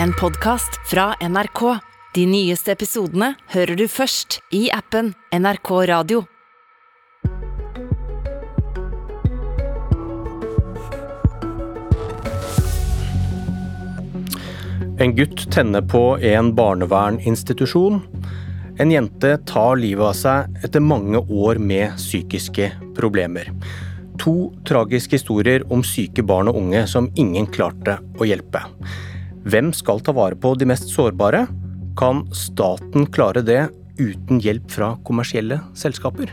en podkast fra NRK. De nyeste episodene hører du først i appen NRK Radio. En gutt tenner på en barnevernsinstitusjon. En jente tar livet av seg etter mange år med psykiske problemer. To tragiske historier om syke barn og unge som ingen klarte å hjelpe. Hvem skal ta vare på de mest sårbare? Kan staten klare det uten hjelp fra kommersielle selskaper?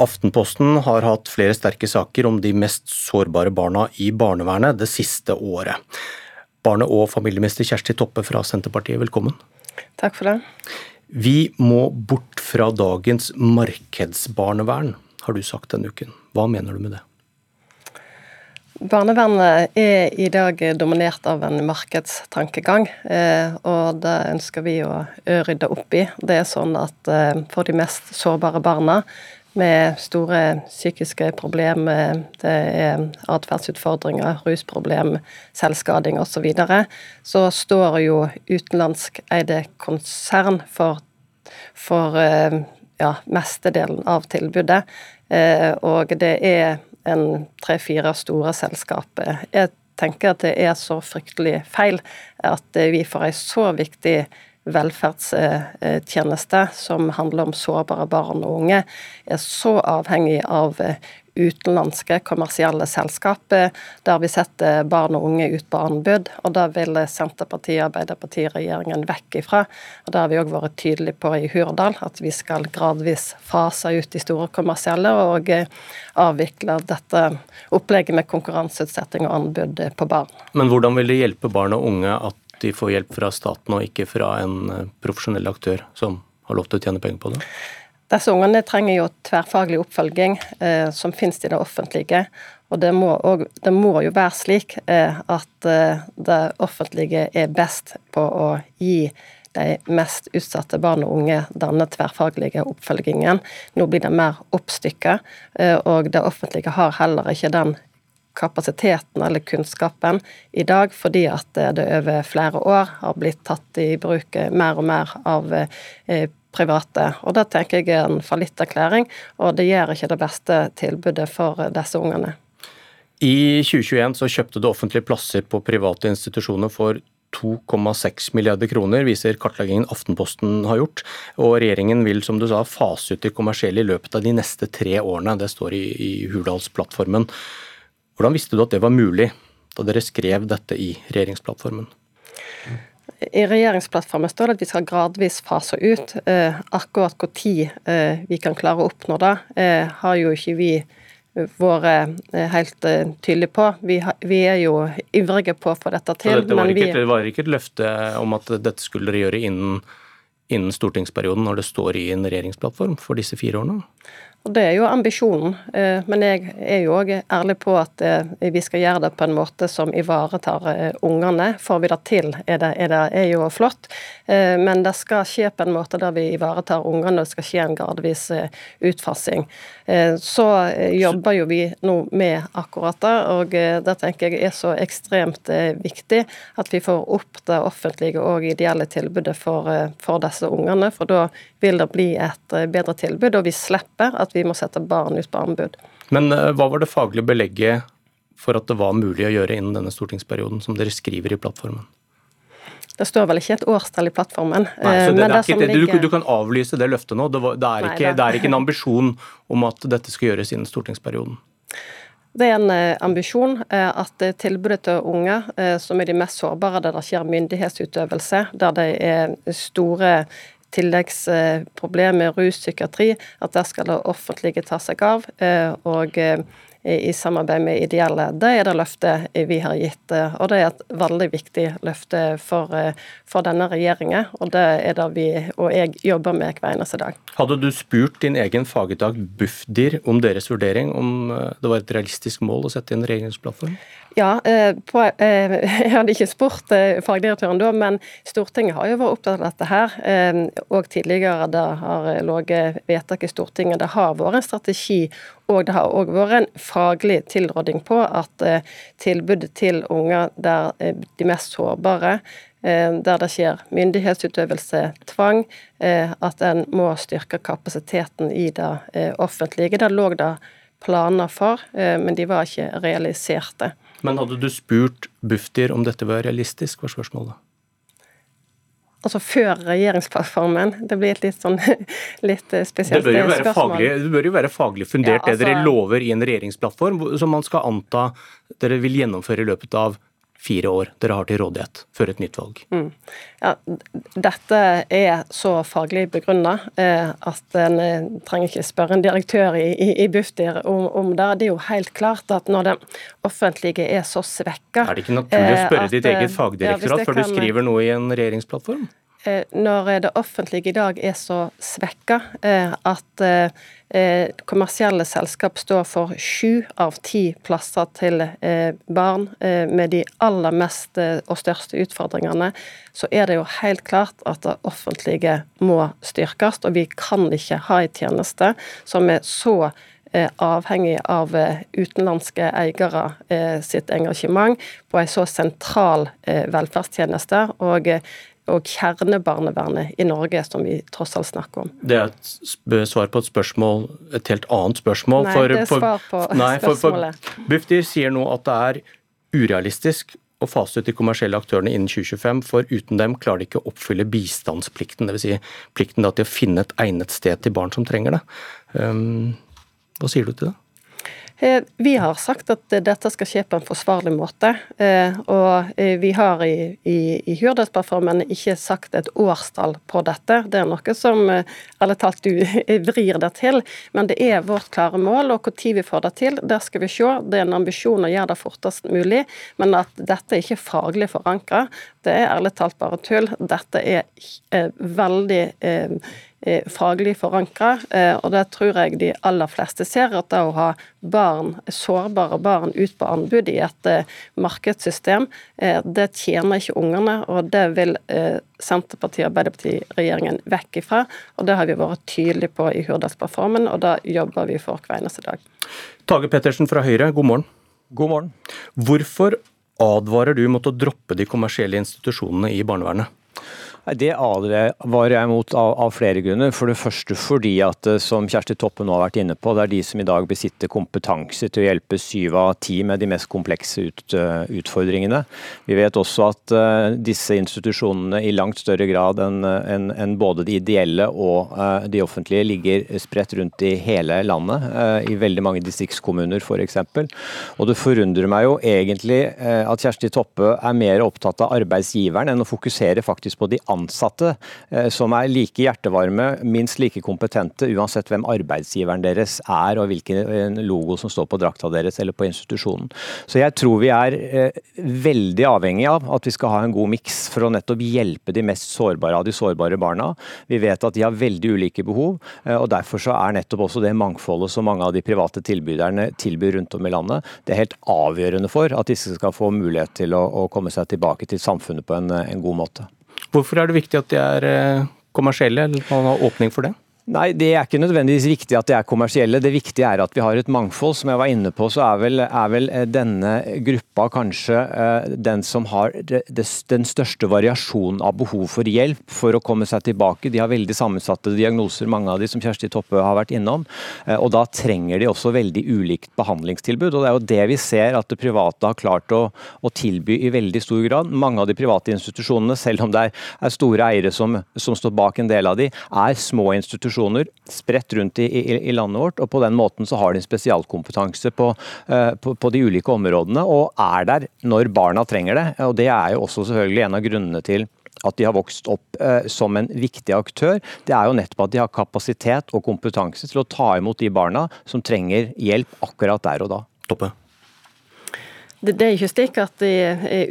Aftenposten har hatt flere sterke saker om de mest sårbare barna i barnevernet det siste året. Barne- og familieminister Kjersti Toppe fra Senterpartiet, velkommen. Takk for det. Vi må bort fra dagens markedsbarnevern, har du sagt denne uken. Hva mener du med det? Barnevernet er i dag dominert av en markedstankegang, eh, og det ønsker vi å rydde opp i. Det er sånn at eh, for de mest sårbare barna med store psykiske problemer, det er atferdsutfordringer, rusproblem, selvskading osv., så, videre, så står jo utenlandskeide konsern for, for eh, ja, mestedelen av tilbudet. Og det er en tre-fire store selskaper. Jeg tenker at det er så fryktelig feil at vi får ei så viktig velferdstjeneste som handler om sårbare barn og unge, er så avhengig av utenlandske kommersielle selskaper, der vi setter barn og unge ut på anbud. og Det vil Senterpartiet og Arbeiderpartiet-regjeringen vekk ifra. og Det har vi òg vært tydelige på i Hurdal, at vi skal gradvis fase ut de store kommersielle og eh, avvikle dette opplegget med konkurranseutsetting og anbud på barn. Men hvordan vil det hjelpe barn og unge at de får hjelp fra staten og ikke fra en eh, profesjonell aktør som har lov til å tjene penger på det? Disse ungene trenger jo tverrfaglig oppfølging eh, som finnes i det offentlige. Og det må, og det må jo være slik eh, at eh, det offentlige er best på å gi de mest utsatte barn og unge denne tverrfaglige oppfølgingen. Nå blir det mer oppstykket, eh, og det offentlige har heller ikke den kapasiteten eller kunnskapen i dag, fordi at det over flere år har blitt tatt i bruk mer og mer av eh, private. Og Det tenker jeg er en fallitterklæring, og det gjør ikke det beste tilbudet for disse ungene. I 2021 så kjøpte det offentlige plasser på private institusjoner for 2,6 milliarder kroner, viser kartleggingen Aftenposten har gjort. Og regjeringen vil, som du sa, fase ut de kommersielle i løpet av de neste tre årene. Det står i, i Hurdalsplattformen. Hvordan visste du at det var mulig, da dere skrev dette i regjeringsplattformen? I regjeringsplattformen står det at vi skal gradvis fase ut. Eh, akkurat når eh, vi kan klare å oppnå det, eh, har jo ikke vi vært eh, helt eh, tydelige på. Vi, har, vi, er jo ivrige på å få dette til. Det, det, var ikke, det, var ikke, et løfte om at dette skulle dere gjøre innen, innen stortingsperioden, når det står i en regjeringsplattform for disse fire årene? Og Det er jo ambisjonen, eh, men jeg er jo òg ærlig på at eh, vi skal gjøre det på en måte som ivaretar eh, ungene. Får vi det til, er det, er det er jo flott, men det skal skje på en måte der vi ivaretar ungene, og det skal skje en gradvis utfasing. Så jobber jo vi nå med akkurat det, og det tenker jeg er så ekstremt viktig at vi får opp det offentlige og ideelle tilbudet for, for disse ungene. For da vil det bli et bedre tilbud, og vi slipper at vi må sette barn ut på anbud. Men eh, hva var det faglige belegget for at det var mulig å gjøre innen denne stortingsperioden, som dere skriver i plattformen? Det står vel ikke et årstall i plattformen. Nei, så det, det ikke, ligger... du, du, kan avlyse det løftet nå. Det, var, det, er ikke, det, er ikke, en ambisjon om at dette skal gjøres innen stortingsperioden? Det er en uh, ambisjon at tilbudet til unge, som er de mest sårbare, der det skjer myndighetsutøvelse, der det er store tilleggsproblemer, ruspsykiatri, at der skal det offentlige ta seg av. Eh, og eh, i samarbeid med ideelle. Det er det løftet vi har gitt, eh, og det er et veldig viktig løfte for, for denne regjeringen. Og det er det vi og jeg jobber med hver eneste dag. Hadde du spurt din egen fagetat Bufdir om deres vurdering, om det var et realistisk mål å sette inn regjeringsplattform? Ja, eh, på, eh, jeg hadde ikke spurt eh, fagdirektøren da, men Stortinget har jo vært opptatt av dette her. Og tidligere det har ligget vedtak i Stortinget. Det har vært en strategi Og det har òg vært en faglig tilråding på at tilbudet til unger der de mest sårbare der det skjer myndighetsutøvelse, tvang, at en må styrke kapasiteten i det offentlige. Det lå det planer for, men de var ikke realiserte. Men hadde du spurt Bufdir om dette var realistisk, var spørsmålet? Altså før regjeringsplattformen. Det blir et litt sånn litt eh, spesielt det bør spørsmål. Faglig, det bør jo være faglig fundert, ja, altså, det dere altså- lover i en regjeringsplattform, som man skal anta dere vil gjennomføre i løpet av fire år dere har til rådighet før et nytt valg. Mm. Ja, dette er så faglig begrunna eh, at en eh, trenger ikke spørre en direktør i, i, i Bufdir om, om, det. Det er jo helt klart at når det offentlige er så svekka Er det ikke naturlig å spørre eh, ditt eget eh, fagdirektorat ja, før du skriver noe i en regjeringsplattform? Eh, når det offentlige i dag er så svekka eh, at eh, kommersielle selskap står for sju av ti plasser til barn med de aller mest og største utfordringene, så er det jo helt klart at det offentlige må styrkes. Og vi kan ikke ha en tjeneste som er så avhengig av utenlandske eiere sitt engasjement på en så sentral velferdstjeneste. og og kjernebarnevernet i Norge, som vi tross alt snakker om. Det er et svar på et spørsmål, et helt annet spørsmål. Nei, for, det er svar på nei, spørsmålet. For, Bufdir sier nå at det er urealistisk å fase ut de kommersielle aktørene innen 2025, for uten dem klarer de ikke å oppfylle bistandsplikten, dvs. Si plikten til å finne et egnet sted til barn som trenger det. Um, hva sier du til det? Eh, vi har sagt at dette skal skje på en forsvarlig måte. Eh, og eh, vi har i, i, i Hurdalsplattformen ikke sagt et årstall på dette. Det er noe som ærlig talt du vrir det til. Men det er vårt klare mål, og når vi får det til, der skal vi se. Det er en ambisjon å gjøre det fortest mulig, men at dette er ikke faglig forankra, det er ærlig talt bare tull. Dette er veldig faglig forankra, eh, og det tror jeg de aller fleste ser. At det å ha barn, sårbare barn ut på anbud i et eh, markedssystem, eh, det tjener ikke ungene, og det vil Senterpartiet- og Arbeiderparti-regjeringen vekk ifra. Og det har vi vært tydelige på i Hurdalsplattformen, og det jobber vi for hver eneste dag. Tage Pettersen fra Høyre, god morgen. God morgen. Hvorfor advarer du mot å droppe de kommersielle institusjonene i barnevernet? Det advarer jeg mot av, av, flere grunner. For det første fordi at, eh, som Kjersti Toppe nå har vært inne på, det er de som i dag besitter kompetanse til å hjelpe syv av ti med de mest komplekse ut, uh, utfordringene. Vi vet også at uh, disse institusjonene i langt større grad enn en, en både de ideelle og uh, de offentlige ligger spredt rundt i hele landet, i veldig mange distriktskommuner f.eks. Og det forundrer meg jo egentlig at Kjersti Toppe er mer opptatt av arbeidsgiveren enn å fokusere faktisk på de andre ansatte eh, som er like hjertevarme, minst like kompetente, uansett hvem arbeidsgiveren deres er og hvilken logo som står på drakta deres eller på institusjonen. Så jeg tror vi er eh, veldig avhengig av at vi skal ha en god miks for å nettopp hjelpe de mest sårbare av de sårbare barna. Vi vet at de har veldig ulike behov, eh, og derfor så er nettopp også det mangfoldet som mange av de private tilbyderne tilbyr rundt om i landet, det er helt avgjørende for at disse skal få mulighet til å, å komme seg tilbake til samfunnet på en, en god måte. Hvorfor er det viktig at de er eh, kommersielle, eller man har åpning for det? Nei, det er ikke nødvendigvis viktig at de er kommersielle. Det viktige er at vi har et mangfold. Som jeg var inne på, så er vel, er vel eh, denne gruppa kanskje uh, den som har den største variasjonen av behov for hjelp for å komme seg tilbake. De har veldig sammensatte diagnoser, mange av de som Kjersti Toppe har vært innom. Uh, og da trenger de også veldig ulikt behandlingstilbud. Og det er jo det vi ser at det private har klart å, å tilby i veldig stor grad. Mange av de private institusjonene, selv om det er store eiere som, som står bak en del av de, er små institusjoner institusjoner spredt rundt i, i, i, landet vårt. og På den måten så har de en spesialkompetanse på, uh, på, på, de ulike områdene, og er der når barna trenger det. og Det er jo også selvfølgelig en av grunnene til at de har vokst opp eh, som en viktig aktør. Det er jo nettopp at de har kapasitet og kompetanse til å ta imot de barna som trenger hjelp akkurat der og da. Toppe. Det, er ikke slik at de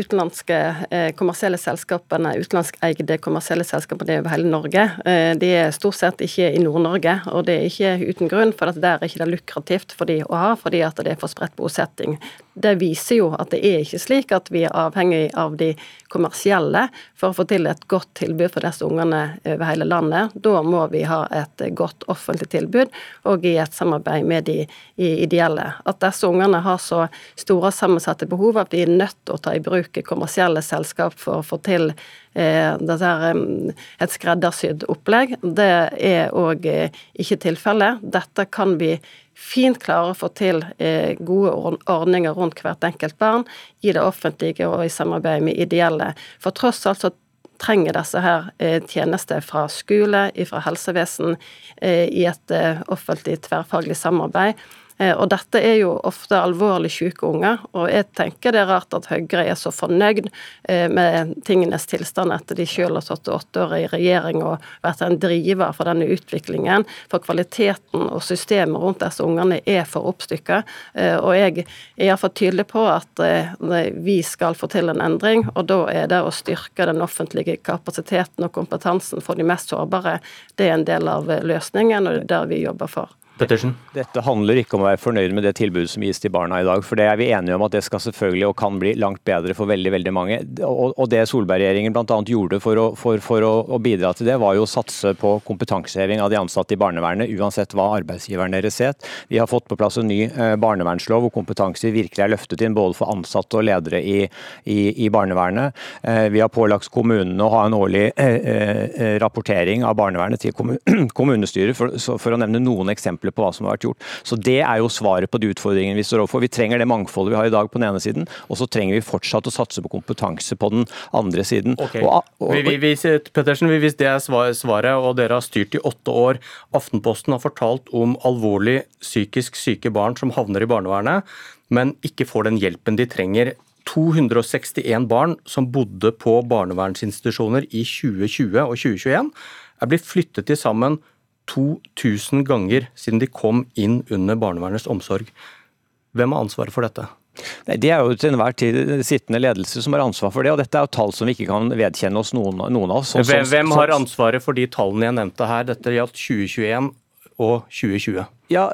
utenlandske eh, kommersielle selskapene, utenlandskeide kommersielle selskapene over hele Norge, eh, de er stort sett ikke i Nord-Norge. Og det er ikke uten grunn, for at der er ikke lukrativt for de å ha, fordi at det er for spredt bosetting. Det viser jo at det er ikke slik at vi er avhengig av de kommersielle for å få til et godt tilbud for disse ungene over hele landet. Da må vi ha et godt offentlig tilbud, og i et samarbeid med de ideelle. At disse ungene har så store sammensatte behov at vi er nødt til å ta i bruk kommersielle selskap for å få til eh, et skreddersydd opplegg, det er òg eh, ikke tilfellet. Dette kan vi fint klarer å få til eh, gode ordninger rundt hvert enkelt barn i det offentlige og i samarbeid med ideelle. For tross alt så trenger disse her eh, tjenester fra skole, fra helsevesen, eh, i et offentlig tverrfaglig samarbeid. Eh, og dette er jo ofte alvorlig syke unger, og jeg tenker det er rart at Høyre er så fornøyd eh, med tingenes tilstand etter de selv har sittet åtte år i regjering og vært en driver for denne utviklingen. For kvaliteten og systemet rundt disse ungene er for oppstykka. Eh, og jeg er iallfall tydelig på at vi skal få til en endring, og da er det å styrke den offentlige kapasiteten og kompetansen for de mest sårbare, det er en del av løsningen, og det er det vi jobber for. Pettersen? Dette handler ikke om å være fornøyd med det tilbudet som gis til barna i dag. For det er vi enige om at det skal selvfølgelig og kan bli langt bedre for veldig veldig mange. Og, det Solberg-regjeringen bl.a. gjorde for, å, for, for å, bidra til det, var jo å satse på kompetanseheving av de ansatte i barnevernet, uansett hva arbeidsgiveren deres het. Vi har fått på plass en ny eh, barnevernslov hvor kompetanse virkelig er løftet inn både for ansatte og ledere i, i, i barnevernet. Eh, vi har pålagt kommunene å ha en årlig eh rapportering av barnevernet til kommunestyret, for, for å nevne noen eksempler på hva som har vært gjort. Så Det er jo svaret på de utfordringene vi står overfor. Vi trenger det mangfoldet vi har i dag på den ene siden, og så trenger vi fortsatt å satse på kompetanse på den andre siden. Okay. Og, og, vi, vi, Pettersen, hvis det er svaret, og dere har styrt i åtte år Aftenposten har fortalt om alvorlig psykisk syke barn som havner i barnevernet, men ikke får den hjelpen de trenger. 261 barn som bodde på barnevernsinstitusjoner i 2020 og 2021, er blitt flyttet til sammen 2000 ganger siden de kom inn under barnevernets omsorg. Hvem har ansvaret for dette? Nei, Det er jo til enhver tid sittende ledelse som har ansvar for det. og Dette er jo tall som vi ikke kan vedkjenne oss noen, noen av oss. Hvem, hvem har ansvaret for de tallene jeg nevnte her? Dette gjaldt 2021 og 2020. Ja,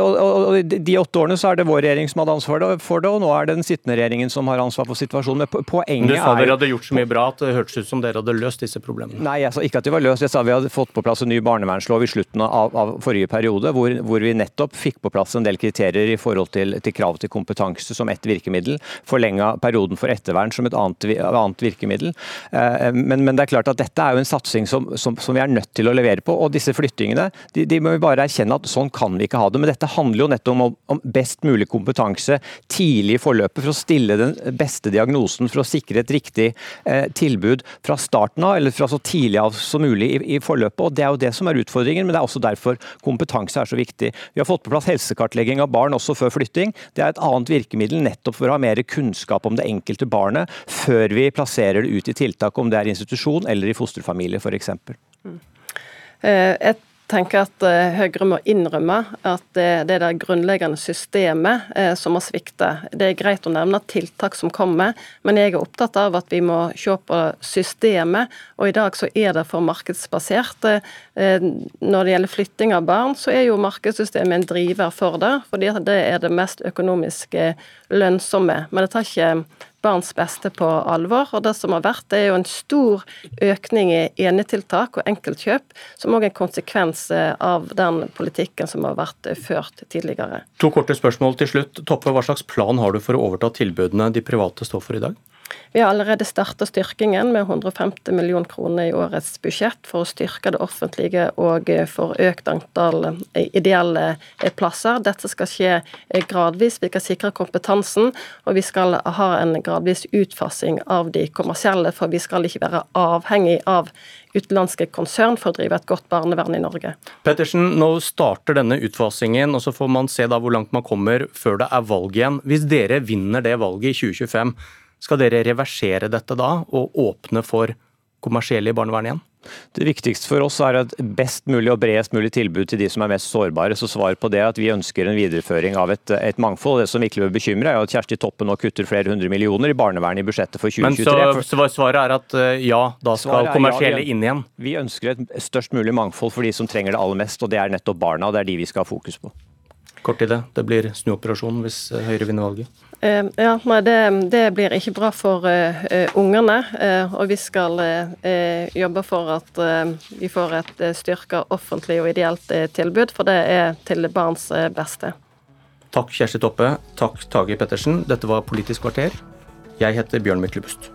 og, og, De åtte årene så er det vår regjering som hadde ansvar for det, og nå er det den sittende regjeringen som har ansvar for situasjonen. Men poenget Du sa dere hadde gjort så mye bra at det hørtes ut som dere hadde løst disse problemene. Nei, jeg sa ikke at de var løst. Jeg sa vi hadde fått på plass en ny barnevernslov i slutten av, av forrige periode, hvor, hvor, vi nettopp fikk på plass en del kriterier i forhold til, til krav til kompetanse som ett virkemiddel. Forlenga perioden for ettervern som et annet, annet virkemiddel. Eh, men, men, det er klart at dette er jo en satsing som, som, som, vi er nødt til å levere på. Og disse flyttingene de, de må vi bare erkjenne at sånn kan vi ikke ha det. Men dette handler jo nettopp om, om best mulig kompetanse tidlig i forløpet for å stille den beste diagnosen, for å sikre et riktig eh, tilbud fra starten av, eller fra så tidlig av som mulig i, i, forløpet. og Det er jo det som er utfordringen, men det er også derfor kompetanse er så viktig. Vi har fått på plass helsekartlegging av barn også før flytting. Det er et annet virkemiddel nettopp for å ha mer kunnskap om det enkelte barnet før vi plasserer det ut i tiltak, om det er institusjon eller i fosterfamilie f.eks. Mm. Eh, et tenker at eh, Høyre må innrømme at det, det er det grunnleggende systemet eh, som har sviktet. Det er greit å nevne tiltak som kommer, men jeg er opptatt av at vi må se på systemet. Og i dag så er det for markedsbasert. Eh, når det gjelder flytting av barn, så er jo markedssystemet en driver for det, fordi det er det mest økonomisk lønnsomme. Men det tar ikke barns beste på alvor. Og det som har vært, det er jo en stor økning i enetiltak og enkeltkjøp, som òg er en konsekvens eh, av den politikken som har vært eh, ført tidligere. To korte spørsmål til slutt. Toppe, hva slags plan har du for å overta tilbudene de private står for i dag? Vi har allerede starta styrkingen med 150 millioner kroner i årets budsjett for å styrke det offentlige og for økt antall eh, ideelle eh, plasser. Dette skal skje eh, gradvis. Vi skal sikre kompetansen, og vi skal ha en gradvis utfasing av de kommersielle, for vi skal ikke være avhengig av utenlandske konsern for å drive et godt barnevern i Norge. Pettersen, nå starter denne utfasingen, og så får man se da hvor langt man kommer før det er valg igjen. Hvis dere vinner det valget i 2025, skal dere reversere dette da, og åpne for kommersielle i barnevernet igjen? Det viktigste for oss er et best mulig og bredest mulig tilbud til de som er mest sårbare. Så svar på det er at vi ønsker en videreføring av et, et mangfold. Det som virkelig bør bekymre, er at Kjersti Toppe nå kutter flere hundre millioner i barnevernet i budsjettet for 2023. Men så, svaret er at eh, ja, da skal kommersielle ja, inn igjen? Vi ønsker et størst mulig mangfold for de som trenger det aller mest, og det er nettopp barna. Det er de vi skal ha fokus på. Kort i det. Det blir snuoperasjon hvis Høyre vinner valget. Uh, ja, nei, det, det, blir ikke bra for uh, uh, ungene. og vi skal jobbe for at vi får et styrka offentlig og ideelt tilbud, for det er til barns beste. Takk Kjersti Toppe. Takk Tage Pettersen. Dette var Politisk kvarter. Jeg heter Bjørn Myklebust.